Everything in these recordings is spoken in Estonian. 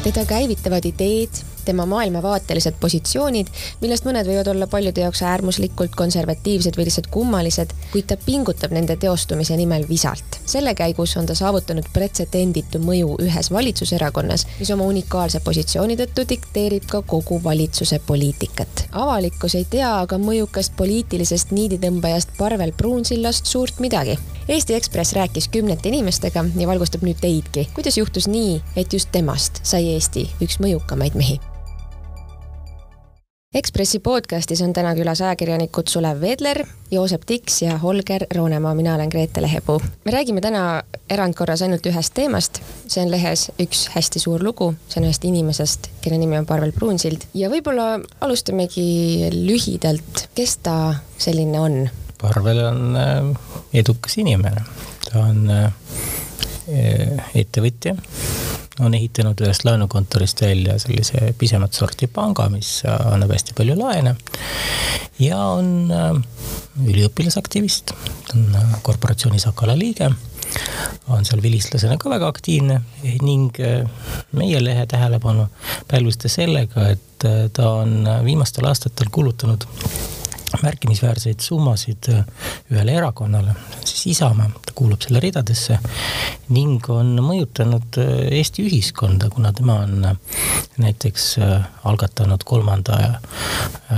teda käivitavad ideed, tema maailmavaatelised positsioonid, millest mõned võivad olla paljude jaoks äärmuslikult konservatiivsed või lihtsalt kummalised, kuid ta pingutab nende teostumise nimel visalt. selle käigus on ta saavutanud pretsedenditu mõju ühes valitsuserakonnas, mis oma unikaalse positsiooni tõttu dikteerib ka kogu valitsuse poliitikat. avalikkus ei tea aga mõjukast poliitilisest niiditõmbajast Parvel Pruunsillast suurt midagi. Eesti Ekspress rääkis kümnete inimestega ja valgustab nüüd teidki, kuidas juhtus nii, et just temast sai Eesti üks mõjukamaid mehi Ekspressi podcastis on täna külas ajakirjanikud Sulev Vedler, Joosep Tiks ja Holger Roonemaa, mina olen Grete Lehepuu. me räägime täna erandkorras ainult ühest teemast, see on lehes üks hästi suur lugu, see on ühest inimesest, kelle nimi on Parvel Pruunsild. Ja võib-olla alustamegi lühidalt, kes ta selline on? Parvel on äh, edukas inimene, ta on äh, ettevõtja on ehitanud ühest laenukontorist välja sellise pisemat sorti panga, mis annab hästi palju laene. ja on äh, üliõpilasaktivist, on äh, korporatsiooni Sakala liige, on seal vilistlasena ka väga aktiivne ning äh, meie lehe tähelepanu pälvis ta sellega, et ta on viimastel aastatel kulutanud märkimisväärseid summasid äh, ühele erakonnale, siis Isamaa, ta kuulub selle ridadesse ning on mõjutanud äh, Eesti ühiskonda, kuna tema on äh, näiteks algatanud kolmanda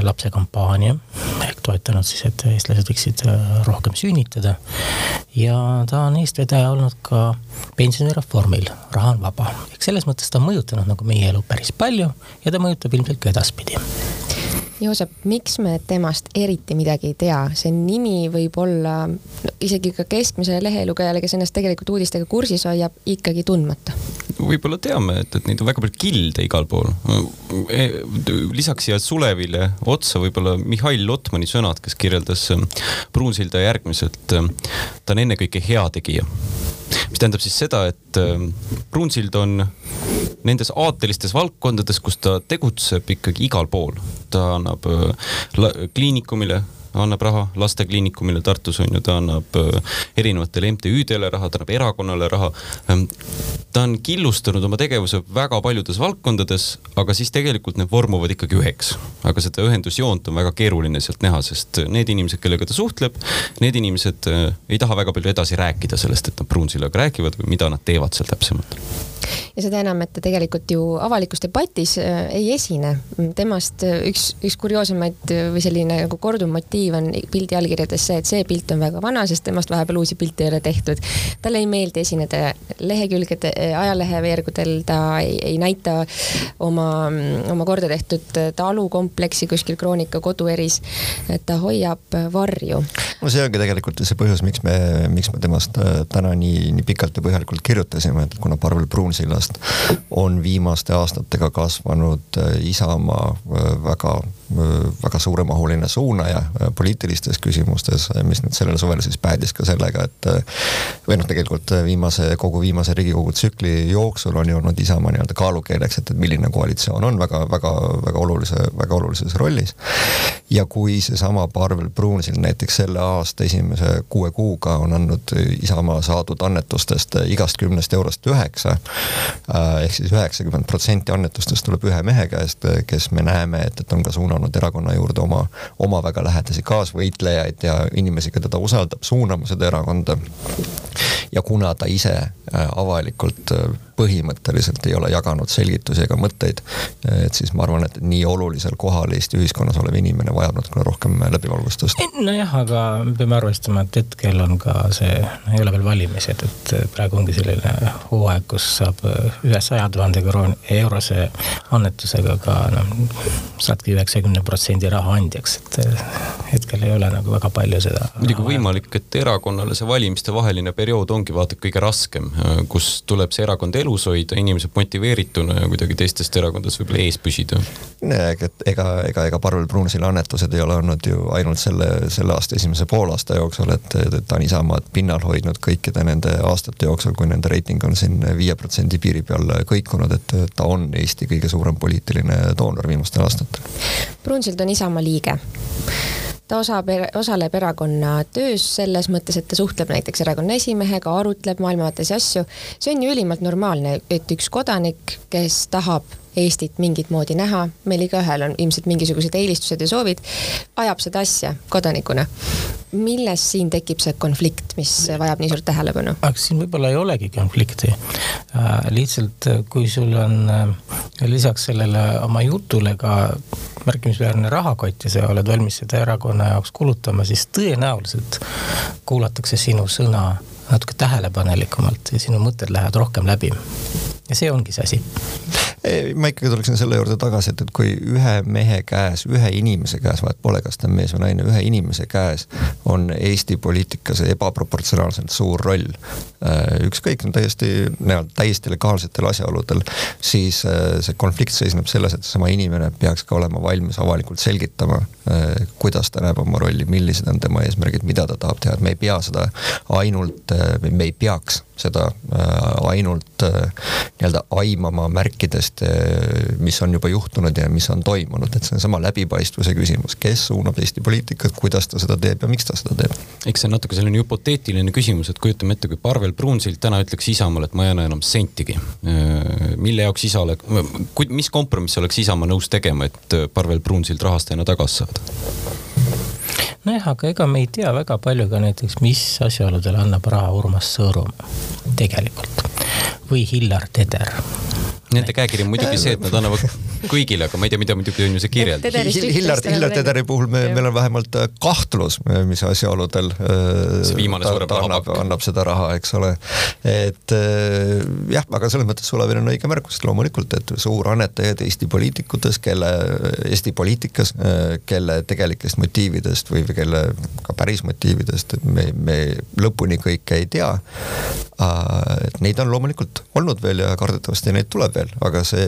lapse kampaania ehk toetanud siis, et eestlased võiksid rohkem sünnitada. ja ta on eestvedaja olnud ka pensionireformil, raha on vaba, ehk selles mõttes ta on mõjutanud nagu meie elu päris palju ja ta mõjutab ilmselt ka edaspidi Joosep, miks me temast eriti midagi ei tea, see nimi võib olla no, isegi ka keskmisele lehelugejale, kes ennast tegelikult uudistega kursis hoiab, ikkagi tundmata? võib-olla teame, et, et neid on väga palju kilde igal pool. E, lisaks siia Sulevile otsa võib-olla Mihhail Lotmani sõnad, kes kirjeldas Pruunsilda järgmiselt. ta on ennekõike heategija mis tähendab siis seda, et Pruunsild on nendes aatelistes valdkondades, kus ta tegutseb ikkagi igal pool. ta annab äh, kliinikumile annab raha lastekliinikumile Tartus on ju, ta annab äh, erinevatele MTÜ-dele raha, ta annab erakonnale raha. Ähm, ta on killustanud oma tegevuse väga paljudes valdkondades, aga siis tegelikult need vormuvad ikkagi üheks. aga seda ühendusjoont on väga keeruline sealt näha, sest need inimesed, kellega ta suhtleb, need inimesed äh, ei taha väga palju edasi rääkida sellest, et nad Pruunsillaga räägivad või mida nad teevad seal täpsemalt ja seda enam, et ta tegelikult ju avalikus debatis äh, ei esine. temast üks, üks kurioosemaid või selline nagu korduv motiiv on pildi allkirjades see, et see pilt on väga vana, sest temast vahepeal uusi pilte ei ole tehtud. talle ei meeldi esineda lehekülgede, ajalehe veergudel, ta ei, ei näita oma, oma korda tehtud talukompleksi kuskil Kroonika kodueris. et ta hoiab varju. no see ongi tegelikult see põhjus, miks me, miks me temast äh, täna nii, nii pikalt ja põhjalikult kirjutasime, et kuna Parvel Pruunsillast on viimaste aastatega kasvanud äh, Isamaa äh, väga, väga suuremahuline suunaja poliitilistes küsimustes, mis nüüd sellel suvel siis päädis ka sellega, et või noh, tegelikult viimase, kogu viimase Riigikogu tsükli jooksul on ju olnud Isamaa nii-öelda kaalukeeleks, et, et milline koalitsioon on väga, väga, väga olulise, väga olulises rollis. ja kui seesama Parvel Pruunsild näiteks selle aasta esimese kuue kuuga on andnud Isamaa saadud annetustest igast kümnest eurost üheksa, ehk siis üheksakümmend protsenti annetustest tuleb ühe mehe käest, kes me näeme, et, et on ka suunanud erakonna juurde oma, oma väga lähedasi kaasvõitlejaid ja inimesi, keda ta usaldab suunama seda erakonda. ja kuna ta ise äh, avalikult äh, põhimõtteliselt ei ole jaganud selgitusi ega mõtteid. et siis ma arvan, et nii olulisel kohal Eesti ühiskonnas olev inimene vajab natukene rohkem läbivalgustust. nojah, aga me peame arvestama, et hetkel on ka see, ei ole veel valimised, et praegu ongi selline hooaeg, kus saab ühe saja tuhande eurose annetusega ka noh, saadki üheksakümne protsendi raha andjaks, et hetkel ei ole nagu väga palju seda. muidugi võimalik, et erakonnale see valimistevaheline periood ongi vaata kõige raskem, kus tuleb see erakond elus hoida, inimesed motiveerituna ja kuidagi teistest erakondadest võib-olla ees püsida. ega, ega, ega, ega Parvel Pruunsilla annetused ei ole olnud ju ainult selle, selle aasta esimese poolaasta jooksul, et, et ta on Isamaad pinnal hoidnud kõikide nende aastate jooksul, kui nende reiting on siin viie protsendi piiri peal kõikunud, et ta on Eesti kõige suurem poliitiline doonor viimastel aastatel. Pruunsild on Isamaa liige ta osab, osaleb erakonna töös selles mõttes, et ta suhtleb näiteks erakonna esimehega, arutleb maailmavaatelisi asju. see on ju ülimalt normaalne, et üks kodanik, kes tahab Eestit mingit moodi näha, meil igaühel on ilmselt mingisugused eelistused ja soovid, ajab seda asja kodanikuna. milles siin tekib see konflikt, mis vajab nii suurt tähelepanu? aga siin võib-olla ei olegi konflikti äh,. lihtsalt kui sul on äh, lisaks sellele oma jutule ka märkimisväärne rahakott ja sa oled valmis seda erakonna jaoks kulutama, siis tõenäoliselt kuulatakse sinu sõna natuke tähelepanelikumalt ja sinu mõtted lähevad rohkem läbi. ja see ongi see asi ma ikkagi tuleksin selle juurde tagasi, et, et kui ühe mehe käes, ühe inimese käes, vahet pole, kas ta on mees või naine, ühe inimese käes on Eesti poliitikas ebaproportsionaalselt suur roll. Äh, ükskõik, täiesti, täiesti legaalsetel asjaoludel, siis äh, see konflikt seisneb selles, et seesama inimene peaks ka olema valmis avalikult selgitama, äh, kuidas ta näeb oma rolli, millised on tema eesmärgid, mida ta tahab teha, et me ei pea seda ainult, me ei peaks seda ainult nii-öelda aimama märkidest sellest, eh, mis on juba juhtunud ja mis on toimunud, et see on sama läbipaistvuse küsimus, kes suunab Eesti poliitikat, kuidas ta seda teeb ja miks ta seda teeb. eks see on natuke selline hüpoteetiline küsimus, et kujutame ette, kui Parvel Pruunsild täna ütleks Isamaale, et ma ei anna enam sentigi. Eh, mille jaoks isa oleks, mis kompromissi oleks Isamaa nõus tegema, et Parvel Pruunsild rahastajana tagasi saada? nojah, aga ega me ei tea väga palju ka näiteks, mis asjaoludel annab raha Urmas Sõõrum tegelikult või Hillar Teder Nende käekiri on muidugi see, et nad annavad kõigile, aga ma ei tea, mida muidugi on ju see kirjeldus. Hillar, Hillar Tederi puhul me, meil on vähemalt äh, kahtlus, mis asjaoludel äh, see viimane suurem raha annab, annab seda raha, eks ole. et äh, jah, aga selles mõttes Sulavil on õige märkus, loomulikult, et suurannetajad Eesti poliitikutes, kelle, Eesti poliitikas, kelle tegelikest motiividest või, või kelle ka päris motiividest, et me, me lõpuni kõike ei tea. et neid on loomulikult olnud veel ja kardetavasti neid tuleb veel, aga see,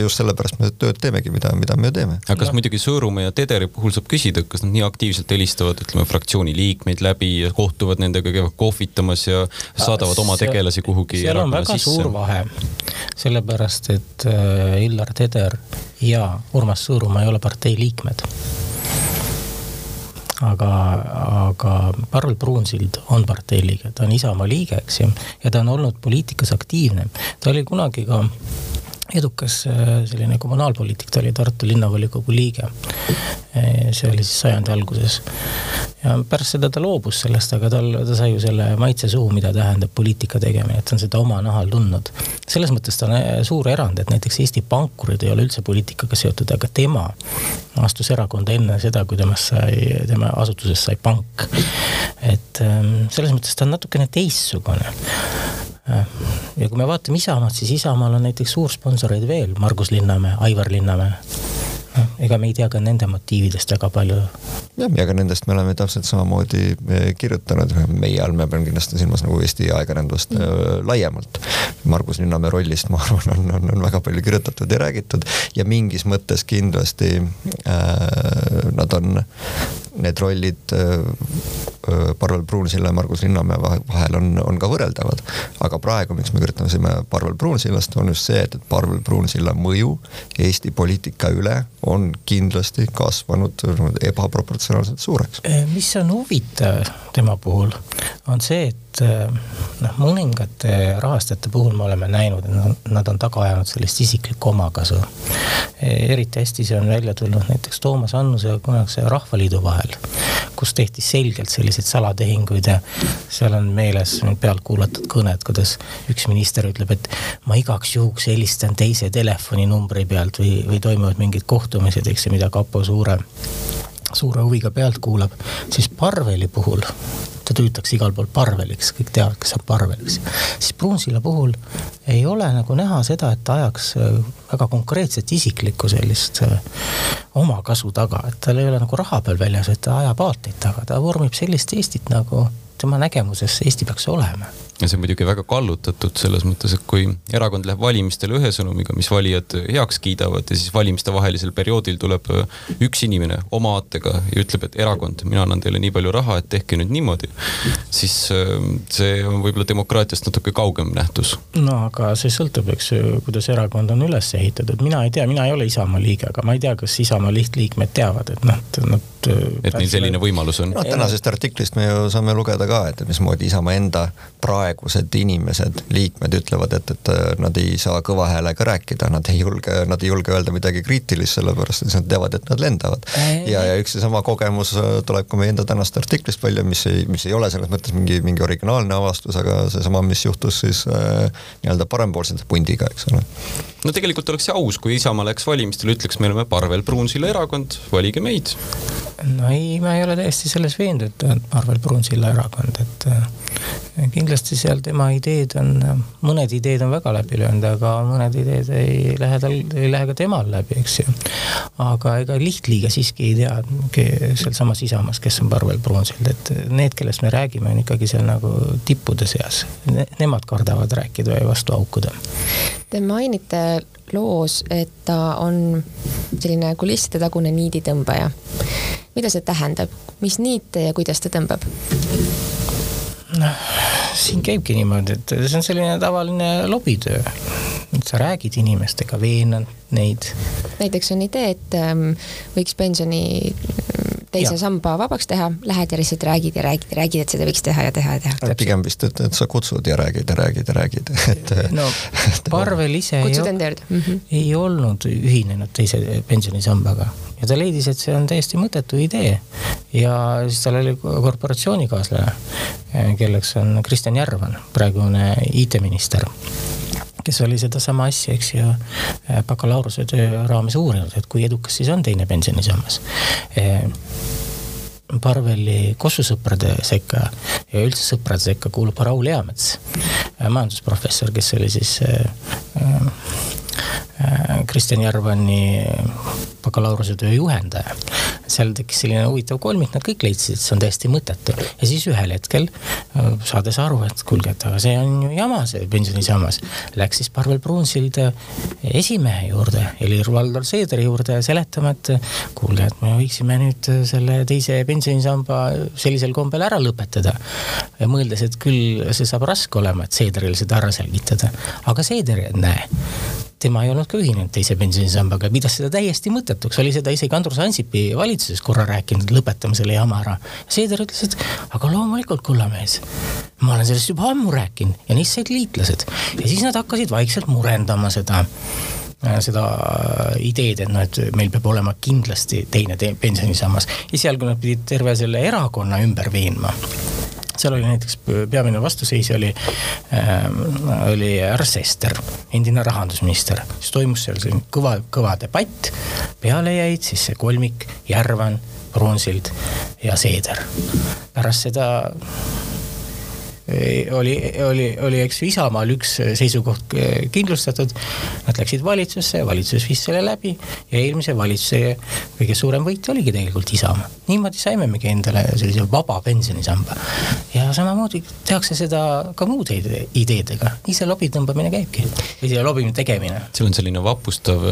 just sellepärast me tööd teemegi, mida, mida me teeme. aga kas muidugi Sõõrumaa ja Tederi puhul saab küsida, kas nad nii aktiivselt helistavad, ütleme, fraktsiooni liikmeid läbi ja kohtuvad nendega, käivad kohvitamas ja saadavad oma tegelasi kuhugi seal on väga sisse. suur vahe, sellepärast et äh, Illar Teder ja Urmas Sõõrumaa ei ole partei liikmed aga, aga Parvel Pruunsild on partei liige, ta on Isamaa liige, eks ju, ja ta on olnud poliitikas aktiivne. ta oli kunagi ka edukas äh, selline kommunaalpoliitik, ta oli Tartu linnavolikogu liige. Äh, see oli siis sajandi alguses. ja pärast seda ta loobus sellest, aga tal, ta sai ju selle maitse suhu, mida tähendab poliitika tegemine, et ta on seda oma nahal tundnud. selles mõttes ta on äh, suur erand, et näiteks Eesti pankurid ei ole üldse poliitikaga seotud, aga tema astus erakonda enne seda, kui temast sai, tema asutusest sai pank. et ähm, selles mõttes ta on natukene teistsugune ja kui me vaatame Isamaad, siis Isamaal on näiteks suursponsoreid veel, Margus Linnamäe, Aivar Linnamäe ega me ei tea ka nende motiividest väga palju. jah, ja ka nendest me oleme täpselt samamoodi eh, kirjutanud, meie all ma pean kindlasti silmas nagu Eesti ajakirjandust mm. Äh, laiemalt. Margus Linnamäe rollist, ma arvan, on, on, on väga palju kirjutatud ja räägitud ja mingis mõttes kindlasti äh, nad on, need rollid äh, äh Parvel Pruunsilla ja Margus Linnamäe vahel on, on ka võrreldavad. aga praegu, miks me kirjutasime Parvel Pruunsillast, on just see, et, et Parvel Pruunsilla mõju Eesti poliitika üle on kindlasti kasvanud ebaproportsionaalselt suureks. Eh, mis on huvitav tema puhul, on see, et noh, mõningate rahastajate puhul me oleme näinud, et nad on taga ajanud sellist isiklikku omakasu. Eh, eriti hästi see on välja tulnud näiteks Toomas Annuse ja kunagise Rahvaliidu vahel, kus tehti selgelt selliseid salatehinguid ja seal on meeles pealt kuulatud kõned, kuidas üks minister ütleb, et ma igaks juhuks helistan teise telefoninumbri pealt või, või toimuvad mingid kohtumised, eks ju, mida kapo suure, suure huviga pealt kuulab, siis Parveli puhul ta tüütakse igal pool Parveliks, kõik teavad, kes on Parvel, eks ju. siis Pruunsilla puhul ei ole nagu näha seda, et ta ajaks äh, väga konkreetset isiklikku sellist äh, omakasu taga, et tal ei ole nagu raha peal väljas, et ta ajab aateid taga, ta vormib sellist Eestit nagu tema nägemuses Eesti peaks olema ja see on muidugi väga kallutatud selles mõttes, et kui erakond läheb valimistele ühe sõnumiga, mis valijad heaks kiidavad ja siis valimiste-vahelisel perioodil tuleb üks inimene oma aatega ja ütleb, et erakond, mina annan teile nii palju raha, et tehke nüüd niimoodi, siis see on võib-olla demokraatiast natuke kaugem nähtus. no aga see sõltub, eks ju, kuidas erakond on üles ehitatud, mina ei tea, mina ei ole Isamaa liige, aga ma ei tea, kas Isamaa lihtliikmed teavad, et noh, nad. et neil selline võimalus on? no tänasest artiklist me ju saame lugeda ka, et mismoodi Isamaa enda praegused inimesed, liikmed ütlevad, et, et nad ei saa kõva häälega rääkida, nad ei julge, nad ei julge öelda midagi kriitilist, sellepärast et nad teavad, et nad lendavad. ja, ja üks seesama kogemus äh, tuleb ka meie enda tänast artiklist välja, mis ei, mis ei ole selles mõttes mingi, mingi originaalne avastus, aga seesama, mis juhtus siis äh, nii-öelda parempoolsete pundiga, eks ole. No tegelikult oleks see aus, kui Isamaa läks valimistele, ütleks, me oleme Parvel Pruunsilla erakond, valige meid. no ei, ma ei ole täiesti selles veendunud, et Parvel Pruunsilla erakond, et äh, kindlasti seal tema ideed on, mõned ideed on väga läbi löönud, aga mõned ideed ei lähe tal, ei lähe ka temal läbi, eks ju. aga ega lihtliiga siiski ei tea sealsamas Isamaas, kes on Parvel Pruunsild, et need, kellest me räägime, on ikkagi seal nagu tippude seas ne,. Nemad kardavad rääkida ja vastu haukuda. Te mainite loos, et ta on selline kulisside tagune niiditõmbaja. mida see tähendab, mis niite ja kuidas ta tõmbab? noh, siin käibki niimoodi, et see on selline tavaline lobitöö. sa räägid inimestega, veenad neid. näiteks on idee, et ähm, võiks pensioni teise ja. samba vabaks teha, lähed ja lihtsalt räägid ja räägid ja räägid, et seda võiks teha ja teha ja teha. pigem vist, et, et sa kutsud ja räägid ja räägid ja räägid, et. no Parvel ise juurde mm? -hmm. ei olnud ühinenud teise pensionisambaga ja ta leidis, et see on täiesti mõttetu idee. ja siis tal oli korporatsioonikaaslane, kelleks on Kristjan Järvan, praegune IT-minister kes oli sedasama asja, eks ju, bakalaureusetöö raames uurinud, et kui edukas siis on teine pensionisammas Parveli kossusõprade sekka ja üldse sõprade sekka kuulub Raul Eamets, majandusprofessor, kes oli siis äh, äh, Kristjan Järvani bakalaureusetöö juhendaja. Seal tekkis selline huvitav kolmik, nad kõik leidsid, et see on täiesti mõttetu. ja siis ühel hetkel, äh, saades aru, et kuulge, et aga see on ju jama, see pensionisammas, läks siis Parvel Pruunsild esimehe juurde, Helir-Valdor Seederi juurde seletama, et kuulge, et me võiksime nüüd selle teise pensionisamba sellisel kombel ära lõpetada. ja mõeldes, et küll see saab raske olema, et Seederil seda ära selgitada. aga Seeder, näe tema ei olnud ka ühinenud teise pensionisambaga, pidas seda täiesti mõttetuks, oli seda isegi Andrus Ansipi valitsuses korra rääkinud, et lõpetame selle jama ära. Seeder ütles, et aga loomulikult, kullamees, ma olen sellest juba ammu rääkinud ja neist said liitlased ja siis nad hakkasid vaikselt murendama seda seda ideed, et noh, et meil peab olema kindlasti teine te pensionisammas. esialgu nad pidid terve selle erakonna ümber veenma seal oli näiteks peamine vastuseisja oli äh,, oli härra Sester, endine rahandusminister. siis toimus seal selline kõva, kõva debatt. peale jäid siis see kolmik Järvan, Pruunsild ja Seeder. pärast seda oli, oli, oli, eks ju, Isamaal üks seisukoht kindlustatud. Nad läksid valitsusse, valitsus viis selle läbi ja eelmise valitsuse kõige suurem võit oligi tegelikult Isamaa. niimoodi saimegi endale sellise vaba pensionisamba. ja samamoodi tehakse seda ka muude ideedega, nii see lobi tõmbamine käibki või see lobi tegemine. seal on selline vapustav,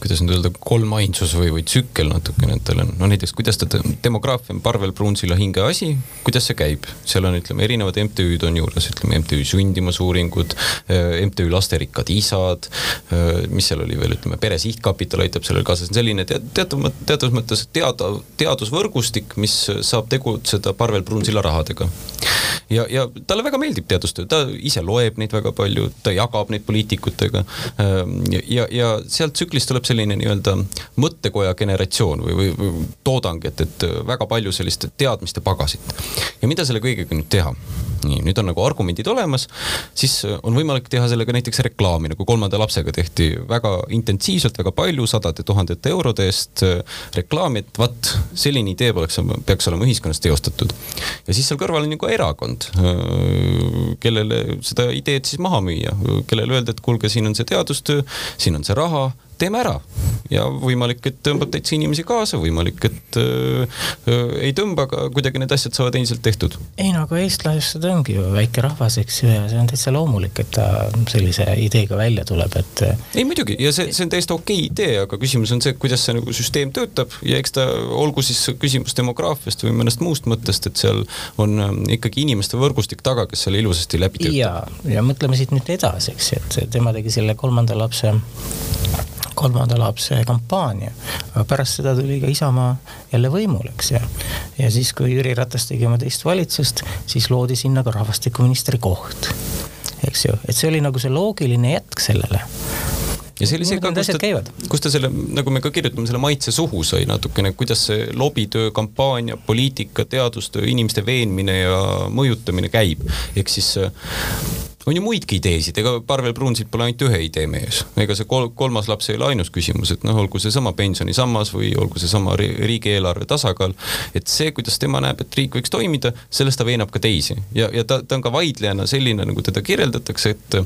kuidas nüüd öelda, kolmainsus või, või tsükkel natukene, et tal on, no näiteks kuidas ta, demograafia on Parvel Pruunsilla hingeasi, kuidas see käib, seal on, ütleme, erinevad MTÜ-d MTÜ-d on juures, ütleme MTÜ Sündimusuuringud, äh, MTÜ Lasterikkad Isad, äh, mis seal oli veel, ütleme Pere Sihtkapital aitab sellele kaasa, see on selline teatud, teatud mõttes teada, teadusvõrgustik, mis saab tegutseda Parvel Pruunsilla rahadega. ja, ja talle väga meeldib teadustöö, ta ise loeb neid väga palju, ta jagab neid poliitikutega. Ähm, ja, ja sealt tsüklist tuleb selline nii-öelda mõttekoja generatsioon või, või, või toodang, et, et väga palju sellist teadmiste pagasit. ja mida selle kõigega nüüd teha? nii, nüüd on nagu argumendid olemas, siis äh, on võimalik teha sellega näiteks reklaami, nagu kolmanda lapsega tehti väga intensiivselt, väga palju, sadade tuhandete eurode eest äh, reklaami, et vaat selline idee poleks, peaks olema ühiskonnas teostatud. ja siis seal kõrval on ju ka erakond, äh, kellele seda ideed siis maha müüa, kellele öelda, et kuulge, siin on see teadustöö, siin on see raha teeme ära ja võimalik, et tõmbab täitsa inimesi kaasa, võimalik, et öö, öö, ei tõmba, aga kuidagi need asjad saavad endiselt tehtud. ei no aga eestlased ongi ju väike rahvas, eks ju, ja see on täitsa loomulik, et ta sellise ideega välja tuleb, et. ei muidugi ja see, see on täiesti okei okay idee, aga küsimus on see, kuidas see nagu süsteem töötab ja eks ta olgu siis küsimus demograafiast või mõnest muust mõttest, et seal on ikkagi inimeste võrgustik taga, kes selle ilusasti läbi töötab. ja, ja mõtleme siit nüüd edasi, eks, et tema tegi selle kolmanda lapse kolmanda lapse kampaania, aga pärast seda tuli ka Isamaa jälle võimule, eks ju. ja siis, kui Jüri Ratas tegi oma teist valitsust, siis loodi sinna ka rahvastikuministri koht, eks ju, et see oli nagu see loogiline jätk sellele ja see oli see ka, kus ta, kus ta selle, nagu me ka kirjutame, selle maitse suhu sai natukene, kuidas see lobitöö, kampaania, poliitika, teadustöö, inimeste veenmine ja mõjutamine käib. ehk siis on ju muidki ideesid, ega Parvel Pruunsild pole ainult ühe idee mees. ega see kol-, kolmas laps ei ole ainus küsimus, et noh, olgu seesama pensionisammas või olgu seesama riigieelarve tasakaal, et see, kuidas tema näeb, et riik võiks toimida, sellest ta veenab ka teisi. ja, ja ta, ta on ka vaidlejana selline, nagu teda kirjeldatakse, et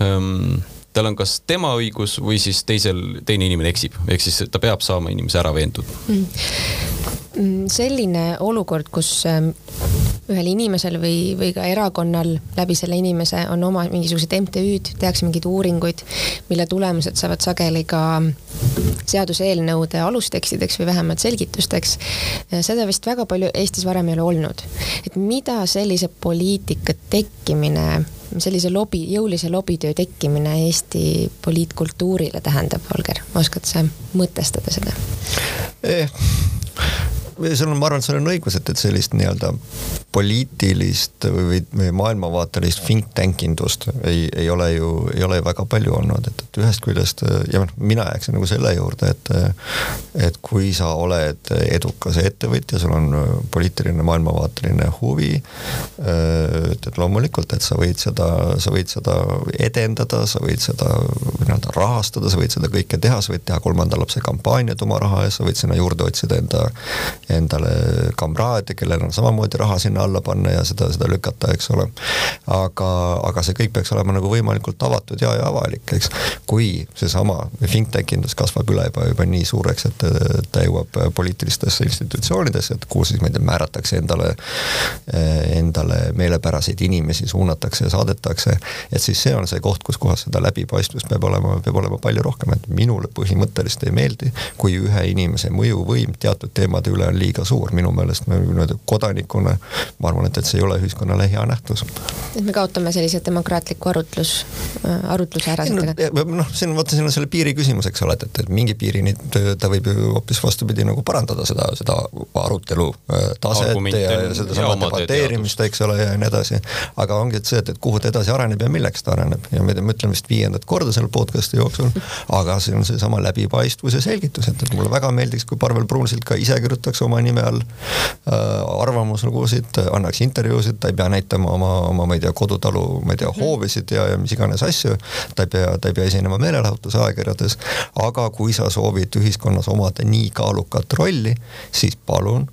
ähm, tal on kas tema õigus või siis teisel, teine inimene eksib, ehk siis ta peab saama inimese ära veendud mm.. selline olukord, kus ähm, ühel inimesel või, või ka erakonnal läbi selle inimese on oma mingisugused MTÜ-d, tehakse mingeid uuringuid, mille tulemused saavad sageli ka seaduseelnõude alustekstideks või vähemalt selgitusteks. seda vist väga palju Eestis varem ei ole olnud. et mida sellise poliitika tekkimine sellise lobi, jõulise lobitöö tekkimine Eesti poliitkultuurile tähendab, Holger, oskad sa mõtestada seda eh.? Sul on, ma arvan, et sul on õigus, et, et sellist nii-öelda poliitilist või, või maailmavaatelist think tank indust ei, ei ole ju, ei ole ju väga palju olnud, et, et ühest küljest ja noh, mina jääksin nagu selle juurde, et et kui sa oled edukas ettevõtja, sul on poliitiline maailmavaateline huvi, et, et loomulikult, et sa võid seda, sa võid seda edendada, sa võid seda nii-öelda rahastada, sa võid seda kõike teha, sa võid teha kolmanda lapse kampaaniat oma raha eest, sa võid sinna juurde otsida enda endale kamraade, kellel on samamoodi raha sinna alla panna ja seda, seda lükata, eks ole. aga, aga see kõik peaks olema nagu võimalikult avatud ja, ja avalik, eks. kui seesama think tank indus kasvab üle juba, juba nii suureks, et ta jõuab poliitilistesse institutsioonidesse, et kuhu siis, ma ei tea, määratakse endale, endale meelepäraseid inimesi, suunatakse ja saadetakse, et siis see on see koht, kus kohas seda läbipaistvust peab olema, peab olema palju rohkem, et minule põhimõtteliselt ei meeldi, kui ühe inimese mõjuvõim teatud teemade üle on on liiga suur minu meelest, me nii-öelda kodanikuna, ma arvan, et, et see ei ole ühiskonnale hea nähtus. et me kaotame sellise demokraatliku arutlus, äh, arutluse ära siit? noh, siin vaata, siin on selle piiri küsimus, eks ole, et, et, et mingi piirini ta võib ju hoopis vastupidi nagu parandada seda, seda arutelu äh, taset Argumente, ja, ja sedasama debateerimist, eks ole, ja nii edasi. aga ongi, et see, et, et kuhu ta edasi areneb ja milleks ta areneb ja me, me ütleme vist viiendat korda selle podcast'i jooksul, aga see on seesama läbipaistvus ja selgitus, et, et mulle väga meeldiks, kui Parvel Pruunsild ka ise kirjutaks oma nime all äh, arvamuslugusid, annaks intervjuusid, ta ei pea näitama oma, oma, ma ei tea, kodutalu, ma ei tea, mhm. hoovisid ja, ja mis iganes asju. ta ei pea, ta ei pea esinema meelelahutuse ajakirjades. aga kui sa soovid ühiskonnas omada nii kaalukat rolli, siis palun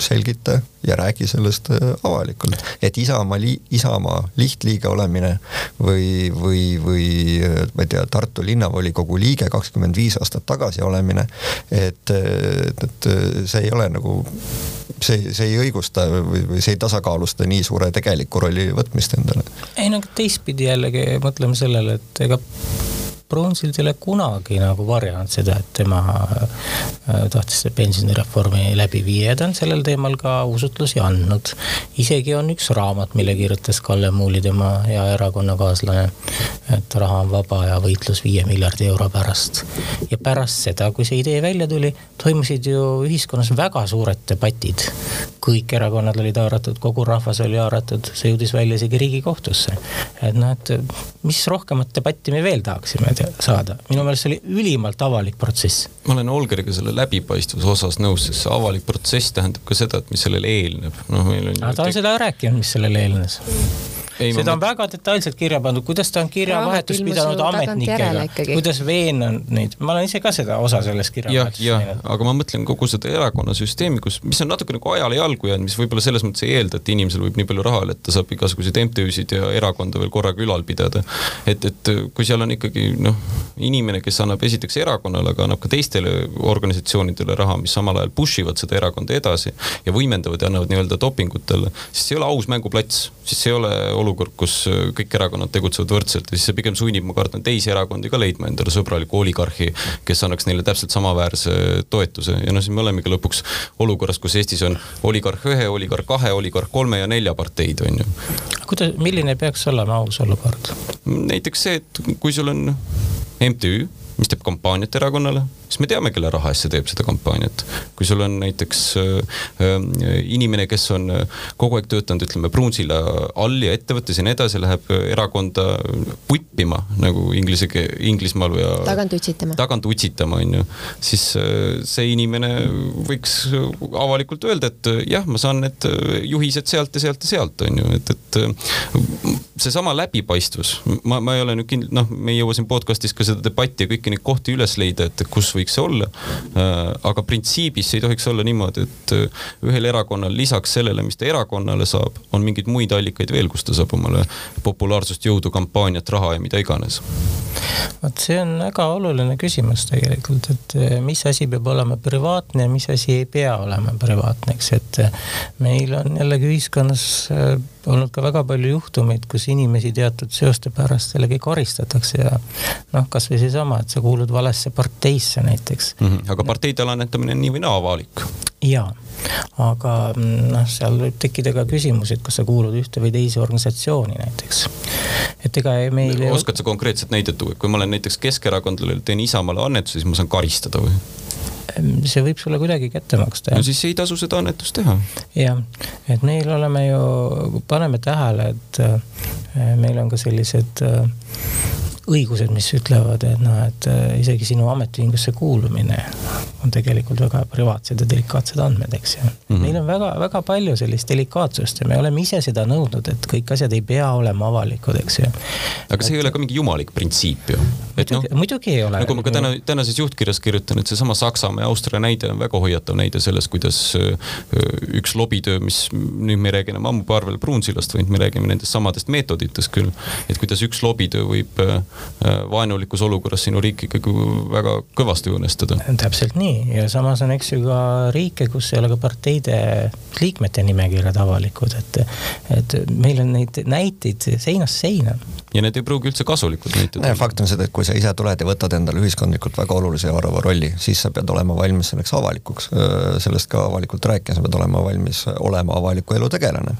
selgita ja räägi sellest äh, avalikult. et Isamaa, Isamaa lihtliige olemine või, või, või äh, ma ei tea, Tartu linnavolikogu liige kakskümmend viis aastat tagasi olemine, et, et, et see ei ole nagu, see, see ei õigusta või, või see ei tasakaalusta nii suure tegeliku rolli võtmist endale. ei no teistpidi jällegi mõtleme sellele, et ega Brunsild ei ole kunagi nagu varjanud seda, et tema äh, tahtis pensionireformi läbi viia ja ta on sellel teemal ka usutlusi andnud. isegi on üks raamat, mille kirjutas Kalle Muuli, tema hea erakonnakaaslane, et raha on vaba ja võitlus viie miljardi euro pärast. ja pärast seda, kui see idee välja tuli, toimusid ju ühiskonnas väga suured debatid. Kõik erakonnad olid haaratud, kogu rahvas oli haaratud, see jõudis välja isegi Riigikohtusse. et noh, et mis rohkemat debatti me veel tahaksime saada. minu meelest see oli ülimalt avalik protsess. ma olen Olgeriga selle läbipaistvuse osas nõus, sest see avalik protsess tähendab ka seda, et mis sellele eelneb. noh, meil on. ta on seda rääkinud, mis sellele eelnes seda on väga detailselt kirja pandud, kuidas ta on kirjavahetust pidanud ametnikega, kuidas veennud neid, ma olen ise ka seda osa sellest kirjavahetusest teinud. aga ma mõtlen kogu seda erakonnasüsteemi, kus, mis on natuke nagu ajale jalgu jäänud, mis võib-olla selles mõttes ei eelda, et inimesel võib nii palju raha olla, et ta saab igasuguseid MTÜ-sid ja erakonda veel korraga ülal pidada. et, et kui seal on ikkagi noh, inimene, kes annab esiteks erakonnale, aga annab ka teistele organisatsioonidele raha, mis samal ajal push ivad seda erakonda edasi ja võimendavad ja annavad nii-öelda dopingutele, siis see ei ole aus mänguplats, siis see ei ole olukord, kus kõik erakonnad tegutsevad võrdselt ja siis see pigem sunnib, ma kardan, teisi erakondi ka leidma endale sõbralikku oligarhi, kes annaks neile täpselt samaväärse toetuse ja noh, siis me olemegi lõpuks olukorras, kus Eestis on oligarh ühe, oligarh kahe, oligarh kolme ja nelja parteid, on ju. kuidas, milline peaks olema aus olukord? näiteks see, et kui sul on MTÜ, mis teeb kampaaniat erakonnale siis me teame, kelle raha eest see teeb seda kampaaniat. kui sul on näiteks äh, äh, inimene, kes on äh, kogu aeg töötanud, ütleme Pruunsilla all ja ettevõttes ja nii edasi, läheb erakonda puppima nagu inglise, Inglismaal ja tagant utsitama, tagant utsitama, on ju, siis see inimene võiks avalikult öelda, et jah, ma saan need juhised sealt ja sealt ja sealt, on ju, et, et seesama läbipaistvus, ma, ma ei ole nüüd kindel, noh, me ei jõua siin podcast'is ka seda debatti ja kõiki neid kohti üles leida, et kus võiks see olla. Äh, aga printsiibis ei tohiks olla niimoodi, et äh, ühel erakonnal lisaks sellele, mis ta erakonnale saab, on mingeid muid allikaid veel, kust ta saab omale populaarsust, jõudu, kampaaniat, raha ja mida iganes. vot see on väga oluline küsimus tegelikult, et äh, mis asi peab olema privaatne ja mis asi ei pea olema privaatne, eks, et meil on jällegi ühiskonnas olnud ka väga palju juhtumeid, kus inimesi teatud seoste pärast jällegi karistatakse ja noh, kasvõi seesama, et sa kuulud valesse parteisse näiteks mm. -hmm. aga parteide annetamine on nii või naa avalik. jaa, aga mm, noh, seal võib tekkida ka küsimus, et kas sa kuulud ühte või teise organisatsiooni näiteks. et ega meil. oskad sa konkreetset näidet tuua, kui ma olen näiteks keskerakondlane, teen Isamaale annetuse, siis ma saan karistada või? see võib sulle kuidagi kätte maksta. no siis ei tasu seda annetust teha. jah, et meil oleme ju, paneme tähele, et äh, meil on ka sellised äh, õigused, mis ütlevad, et noh, et äh, isegi sinu ametiühingusse kuulumine on tegelikult väga privaatsed ja delikaatsed andmed, eks ju mm. -hmm. meil on väga-väga palju sellist delikaatsust ja me oleme ise seda nõudnud, et kõik asjad ei pea olema avalikud, eks ju. aga see et... ei ole ka mingi jumalik printsiip ju. no,, muidugi ei ole. nagu ma ka täna, tänases juhtkirjas kirjutan, et seesama Saksamaa ja Austria näide on väga hoiatav näide sellest, kuidas äh, üks lobitöö, mis nüüd me ei räägi enam ammu Parvel Pruunsillast, vaid me räägime nendest samadest meetoditest küll, et kuidas üks lobitöö võib Äh, vaenulikus olukorras sinu riiki ikkagi väga kõvasti õõnestada. täpselt nii ja samas on, eks ju, ka riike, kus ei ole ka parteide liikmete nimekirjad avalikud, et, et meil on neid näiteid seinast seina. Ja need ei pruugi üldse kasulikud näited. fakt on seda, et kui sa ise tuled ja võtad endale ühiskondlikult väga olulise ja arvava rolli, siis sa pead olema valmis selleks avalikuks, sellest ka avalikult rääkima, sa pead olema valmis olema avaliku elu tegelane.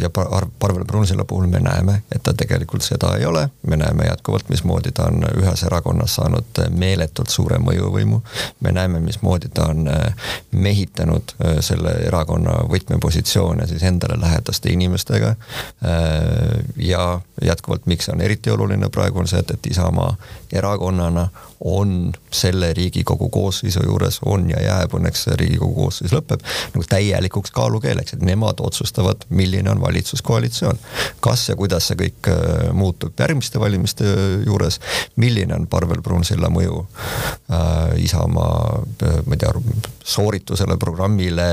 Ja Parvel Pruunsilla puhul me näeme, et ta tegelikult seda ei ole me näeme jätkuvalt, mismoodi ta on ühes erakonnas saanud meeletult suure mõjuvõimu. me näeme, mismoodi ta on mehitanud selle erakonna võtmepositsioone siis endale lähedaste inimestega. Ja jätkuvalt, miks see on eriti oluline praegu, on see, et, et Isamaa erakonnana on selle riigikogu koosseisu juures, on ja jääb, õnneks riigikogu koosseis lõpeb, nagu täielikuks kaalukeeleks, et nemad otsustavad, milline on valitsuskoalitsioon. kas ja kuidas see kõik muutub järgmiste valimiste juures, milline on Parvel Pruunsilla mõju äh, Isamaa, ma ei tea, sooritusele, programmile,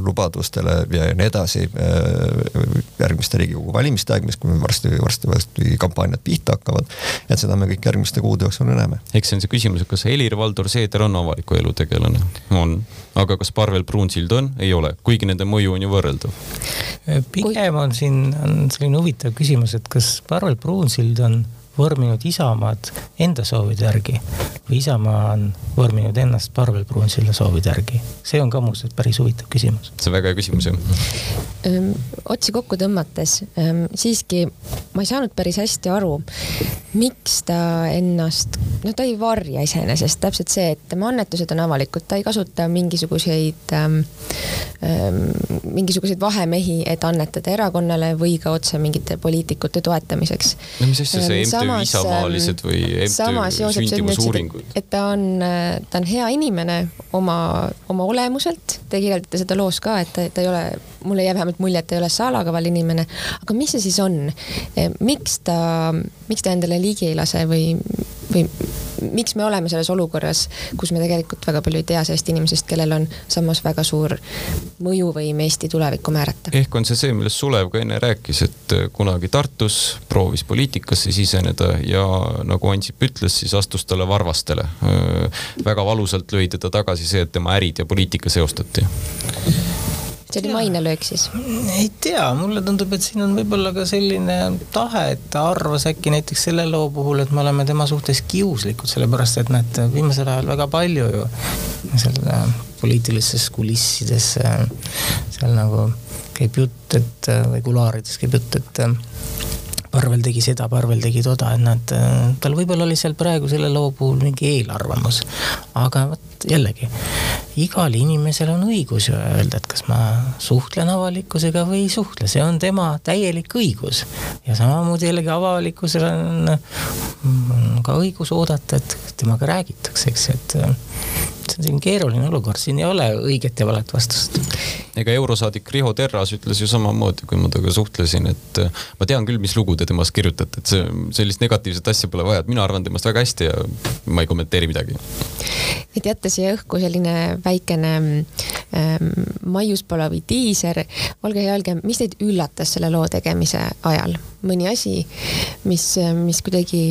lubadustele ja nii edasi äh, järgmiste riigikogu valimiste aeg, mis varsti, varsti, varsti kampaaniad pihta hakkavad. et seda me kõik järgmiste kuude jooksul näeme. Eks see on see küsimus, et kas Helir-Valdor Seeder on avaliku elu tegelane? on, aga kas Parvel Pruunsild on? ei ole, kuigi nende mõju on ju võrreldav. pigem on siin, on selline huvitav küsimus, et kas Parvel Pruunsild on vorminud Isamaad enda soovide järgi või Isamaa on vorminud ennast Parvel Pruunsilla soovide järgi? see on ka muuseas päris huvitav küsimus. see on väga hea küsimus jah. Ehm, otsi kokku tõmmates ehm, siiski ma ei saanud päris hästi aru, miks ta ennast, no ta ei varja iseenesest, täpselt see, et tema annetused on avalikud, ta ei kasuta mingisuguseid ähm,, ähm, mingisuguseid vahemehi, et annetada erakonnale või ka otse mingite poliitikute toetamiseks. no mis asja see MTÜ samas, isamaalised või MTÜ sündimusuuringud. et ta on, ta on hea inimene oma, oma olemuselt, te kirjeldate seda loos ka, et ta, ta ei ole, mulle jäi vähemalt mulje, et ta ei ole salakaval inimene, aga mis see siis on? miks ta, miks ta endale ligi ei lase või, või miks me oleme selles olukorras, kus me tegelikult väga palju ei tea sellest inimesest, kellel on samas väga suur mõjuvõim Eesti tulevikku määrata. ehk on see see, millest Sulev ka enne rääkis, et kunagi Tartus proovis poliitikasse siseneda ja nagu Ansip ütles, siis astus talle varvastele. väga valusalt lõi teda tagasi see, et tema ärid ja poliitika seostati see oli mainelöök siis? ei tea, mulle tundub, et siin on võib-olla ka selline tahe, et ta arvas äkki näiteks selle loo puhul, et me oleme tema suhtes kiuslikud, sellepärast et näed, viimasel ajal väga palju ju seal äh, poliitilistes kulissides äh, seal nagu käib jutt, et äh, või kuluaarides käib jutt, et Parvel tegi seda, Parvel tegi toda, et nad, tal võib-olla oli seal praegu selle loo puhul mingi eelarvamus. aga vot jällegi, igal inimesel on õigus öelda, et kas ma suhtlen avalikkusega või ei suhtle, see on tema täielik õigus. ja samamoodi jällegi avalikkusel on, on ka õigus oodata, et temaga räägitakse, eks, et see on selline keeruline olukord, siin ei ole õiget ja valet vastust. ega eurosaadik Riho Terras ütles ju samamoodi, kui ma temaga suhtlesin, et äh, ma tean küll, mis lugu te temast kirjutate, et see, sellist negatiivset asja pole vaja, et mina arvan temast väga hästi ja ma ei kommenteeri midagi. et jätta siia õhku selline väikene ähm, maiuspalavi diiser, olge hea, öelge, mis teid üllatas selle loo tegemise ajal, mõni asi, mis, mis kuidagi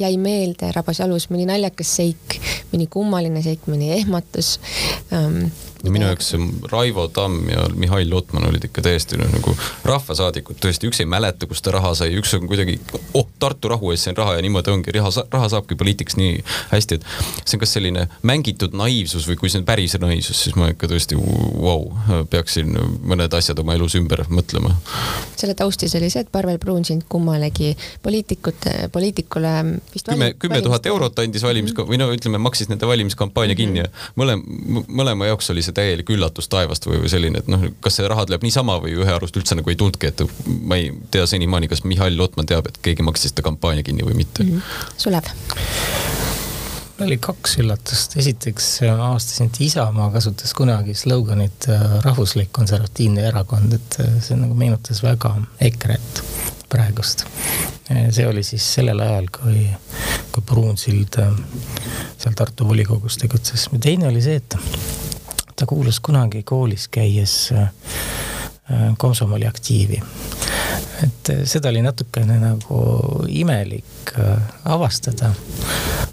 jäi meelde, rabas jalus mõni naljakas seik, mõni kummaline seik, mõni ehmatus ähm, no minu jaoks Raivo Tamm ja Mihhail Lotman olid ikka täiesti nagu rahvasaadikud, tõesti, üks ei mäleta, kust ta raha sai, üks on kuidagi, oh, Tartu rahu eest sain raha ja niimoodi ongi, raha, raha saabki poliitikas nii hästi, et see on kas selline mängitud naiivsus või kui see on päris naiivsus, siis ma ikka tõesti, vau, peaksin mõned asjad oma elus ümber mõtlema. selle taustis oli see, et Parvel Pruunsild kummalegi poliitikut, poliitikule vist kümme, kümme tuhat eurot andis valimis- või no ütleme, maksis nende valimiskampaania kinni ja mõlema, mõlema jaoks oli see täielik üllatus taevast või, või selline, et noh, kas see raha tuleb niisama või ühe arust üldse nagu ei tulnudki, et ma ei tea senimaani, kas Mihhail Lotman teab, et keegi maksis seda kampaania kinni või mitte. Mm. -hmm. Sulev oli kaks üllatust, esiteks avastasin, et Isamaa kasutas kunagi sloganit äh, rahvuslik konservatiivne erakond, et äh, see nagu meenutas väga EKRE-t praegust. see oli siis sellel ajal, kui, kui Pruunsild äh, seal Tartu volikogus tegutses. teine oli see, et ta kuulus kunagi koolis käies äh, äh, komsomoli aktiivi. et seda oli natukene nagu imelik avastada.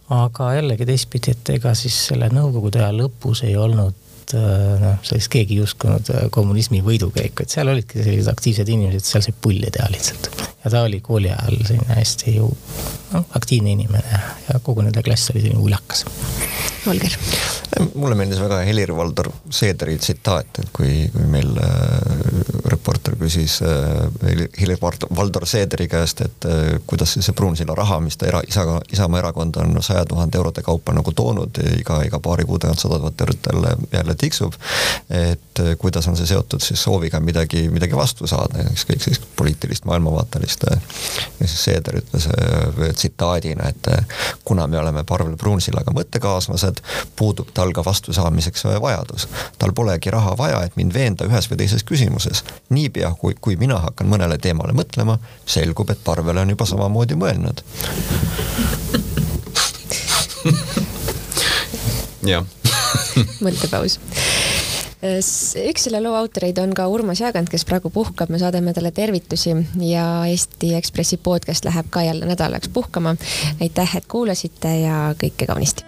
aga jällegi teistpidi, et ega siis selle nõukogude aja lõpus ei olnud noh, sellist keegi ei uskunud kommunismi võidukäiku, et seal olidki sellised aktiivsed inimesed, seal sai pulli teha lihtsalt. ja ta oli kooli ajal selline hästi ju noh, aktiivne inimene ja kogu nende klass oli selline uljakas. Holger mulle meeldis väga Helir-Valdor Seederi tsitaat, et kui, kui meil äh, reporter küsis äh, Helir-Valdor Seederi käest, et äh, kuidas see Pruunsilla raha, mis ta era-, isaga, Isamaa erakond on saja tuhande eurode kaupa nagu toonud, iga, iga paari kuu tagant sada tuhat eurot jälle, jälle tiksub. et äh, kuidas on see seotud siis sooviga midagi, midagi vastu saada, ükskõik siis poliitilist, maailmavaatelist. ja siis Seeder ütles äh, tsitaadina, et äh, kuna me oleme Parvel Pruunsillaga mõttekaaslased, puudub tal ka vastusaamiseks vajadus. tal polegi raha vaja, et mind veenda ühes või teises küsimuses. niipea, kui, kui mina hakkan mõnele teemale mõtlema, selgub, et Parvel on juba samamoodi mõelnud. jah mõttepaus üks selle loo autoreid on ka Urmas Jaagant, kes praegu puhkab, me saadame talle tervitusi ja Eesti Ekspressi podcast läheb ka jälle nädalaks puhkama. aitäh, et kuulasite ja kõike kaunist